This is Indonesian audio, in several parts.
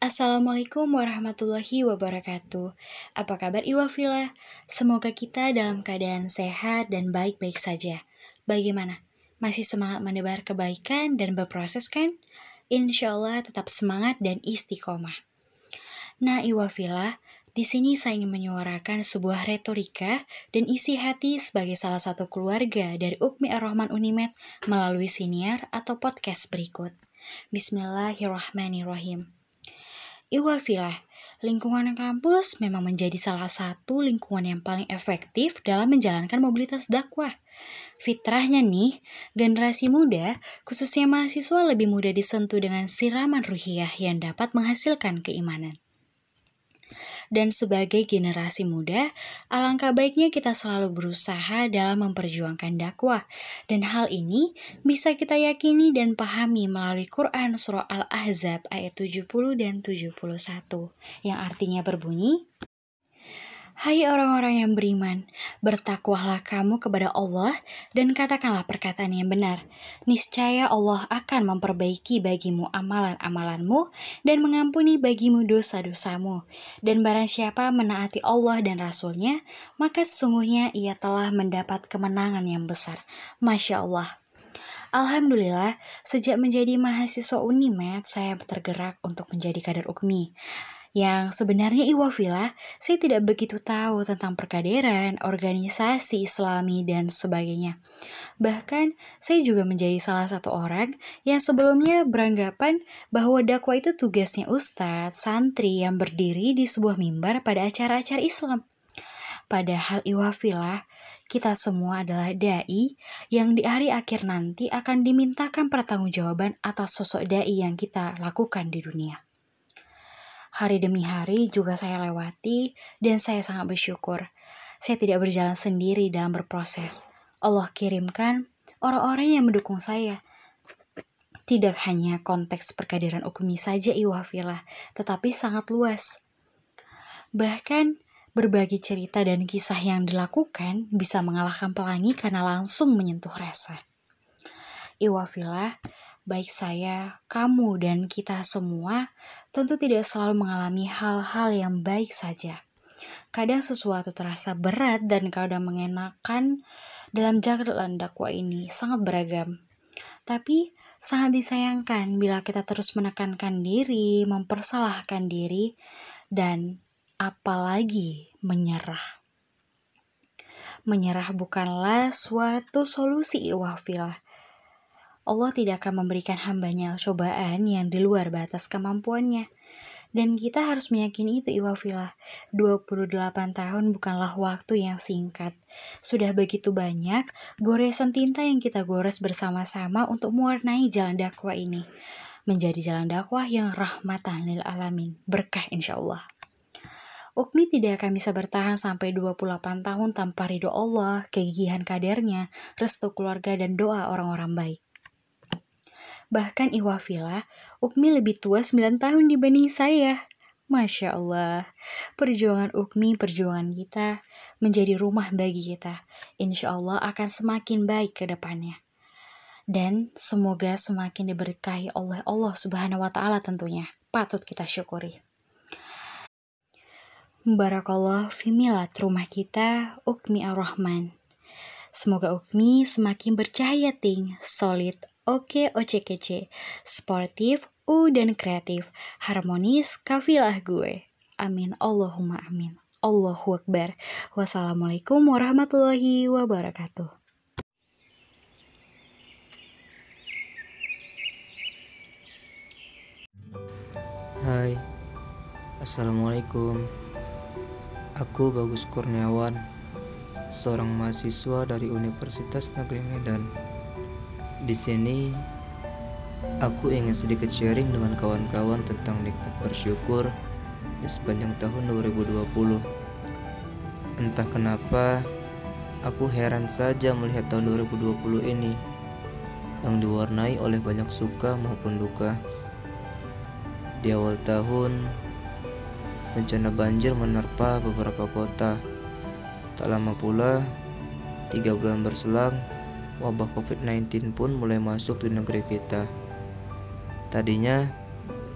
Assalamualaikum warahmatullahi wabarakatuh. Apa kabar Iwafila? Semoga kita dalam keadaan sehat dan baik-baik saja. Bagaimana? Masih semangat menebar kebaikan dan berproses kan? Insya Allah tetap semangat dan istiqomah. Nah Iwafila, di sini saya ingin menyuarakan sebuah retorika dan isi hati sebagai salah satu keluarga dari Ukmi Ar-Rahman Unimed melalui siniar atau podcast berikut. Bismillahirrahmanirrahim. Iwafilah, lingkungan kampus memang menjadi salah satu lingkungan yang paling efektif dalam menjalankan mobilitas dakwah. Fitrahnya nih, generasi muda, khususnya mahasiswa lebih mudah disentuh dengan siraman ruhiyah yang dapat menghasilkan keimanan. Dan sebagai generasi muda, alangkah baiknya kita selalu berusaha dalam memperjuangkan dakwah. Dan hal ini bisa kita yakini dan pahami melalui Quran Surah Al-Ahzab ayat 70 dan 71 yang artinya berbunyi, Hai orang-orang yang beriman, bertakwalah kamu kepada Allah dan katakanlah perkataan yang benar. Niscaya Allah akan memperbaiki bagimu amalan-amalanmu dan mengampuni bagimu dosa-dosamu. Dan barang siapa menaati Allah dan Rasulnya, maka sesungguhnya ia telah mendapat kemenangan yang besar. Masya Allah. Alhamdulillah, sejak menjadi mahasiswa Unimed, saya tergerak untuk menjadi kader UKMI yang sebenarnya Iwafila saya tidak begitu tahu tentang perkaderan, organisasi islami, dan sebagainya. Bahkan saya juga menjadi salah satu orang yang sebelumnya beranggapan bahwa dakwah itu tugasnya ustadz, santri yang berdiri di sebuah mimbar pada acara-acara Islam. Padahal Iwafila kita semua adalah da'i yang di hari akhir nanti akan dimintakan pertanggungjawaban atas sosok da'i yang kita lakukan di dunia. Hari demi hari juga saya lewati dan saya sangat bersyukur. Saya tidak berjalan sendiri dalam berproses. Allah kirimkan orang-orang yang mendukung saya. Tidak hanya konteks perkadiran ukmi saja iwafilah, tetapi sangat luas. Bahkan berbagi cerita dan kisah yang dilakukan bisa mengalahkan pelangi karena langsung menyentuh rasa. Iwafilah, baik saya, kamu, dan kita semua tentu tidak selalu mengalami hal-hal yang baik saja. Kadang sesuatu terasa berat dan kadang mengenakan dalam jalan dakwah ini sangat beragam. Tapi sangat disayangkan bila kita terus menekankan diri, mempersalahkan diri, dan apalagi menyerah. Menyerah bukanlah suatu solusi iwafilah Allah tidak akan memberikan hambanya cobaan yang di luar batas kemampuannya. Dan kita harus meyakini itu Iwafilah. 28 tahun bukanlah waktu yang singkat. Sudah begitu banyak goresan tinta yang kita gores bersama-sama untuk mewarnai jalan dakwah ini. Menjadi jalan dakwah yang rahmatan lil alamin. Berkah insya Allah. Ukmi tidak akan bisa bertahan sampai 28 tahun tanpa ridho Allah, kegigihan kadernya, restu keluarga, dan doa orang-orang baik. Bahkan Iwafila, Ukmi lebih tua 9 tahun dibanding saya. Masya Allah, perjuangan Ukmi, perjuangan kita menjadi rumah bagi kita. Insya Allah akan semakin baik ke depannya. Dan semoga semakin diberkahi oleh Allah Subhanahu wa Ta'ala tentunya. Patut kita syukuri. Barakallah fimilat rumah kita, Ukmi Ar-Rahman. Semoga Ukmi semakin bercahaya ting, solid, oke OCKC, sportif, U dan kreatif, harmonis, kafilah gue. Amin, Allahumma amin. Allahu Akbar. Wassalamualaikum warahmatullahi wabarakatuh. Hai, Assalamualaikum Aku Bagus Kurniawan Seorang mahasiswa dari Universitas Negeri Medan di sini, aku ingin sedikit sharing dengan kawan-kawan tentang nikmat bersyukur di sepanjang tahun 2020. Entah kenapa, aku heran saja melihat tahun 2020 ini yang diwarnai oleh banyak suka maupun duka. Di awal tahun, bencana banjir menerpa beberapa kota. Tak lama pula, tiga bulan berselang, wabah COVID-19 pun mulai masuk di negeri kita. Tadinya,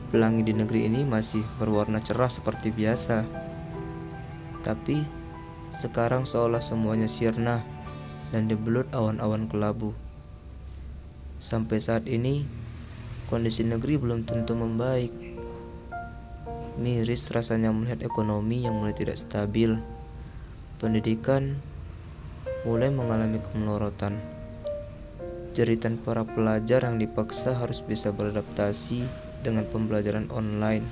pelangi di negeri ini masih berwarna cerah seperti biasa. Tapi sekarang seolah semuanya sirna dan dibelut awan-awan kelabu. Sampai saat ini, kondisi negeri belum tentu membaik. Miris rasanya melihat ekonomi yang mulai tidak stabil. Pendidikan mulai mengalami kemelorotan. Jeritan para pelajar yang dipaksa harus bisa beradaptasi dengan pembelajaran online.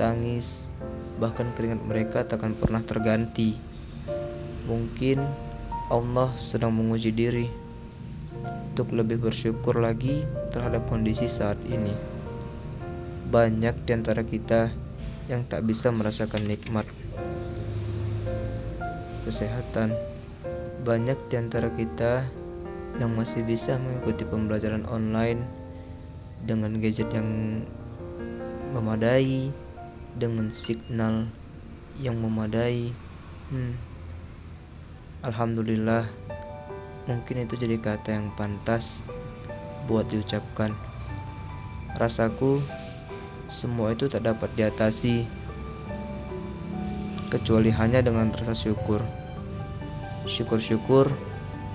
Tangis, bahkan keringat mereka takkan pernah terganti. Mungkin Allah sedang menguji diri untuk lebih bersyukur lagi terhadap kondisi saat ini. Banyak di antara kita yang tak bisa merasakan nikmat kesehatan. Banyak di antara kita yang masih bisa mengikuti pembelajaran online dengan gadget yang memadai, dengan signal yang memadai. Hmm. Alhamdulillah Mungkin itu jadi kata yang pantas buat diucapkan. Rasaku semua itu tak dapat diatasi kecuali hanya dengan rasa syukur. Syukur-syukur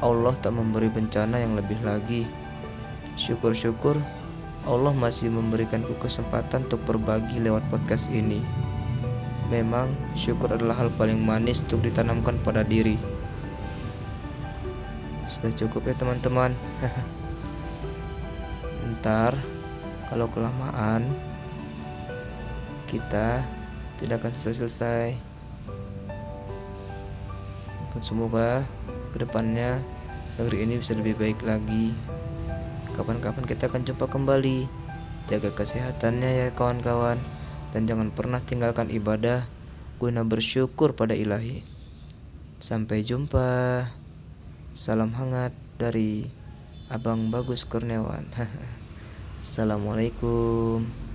Allah tak memberi bencana yang lebih lagi. Syukur-syukur Allah masih memberikanku kesempatan untuk berbagi lewat podcast ini. Memang syukur adalah hal paling manis untuk ditanamkan pada diri sudah cukup ya teman-teman ntar kalau kelamaan kita tidak akan selesai-selesai semoga ke depannya negeri ini bisa lebih baik lagi. Kapan-kapan kita akan jumpa kembali. Jaga kesehatannya ya kawan-kawan. Dan jangan pernah tinggalkan ibadah guna bersyukur pada ilahi. Sampai jumpa. Salam hangat dari Abang Bagus Kurniawan. Assalamualaikum.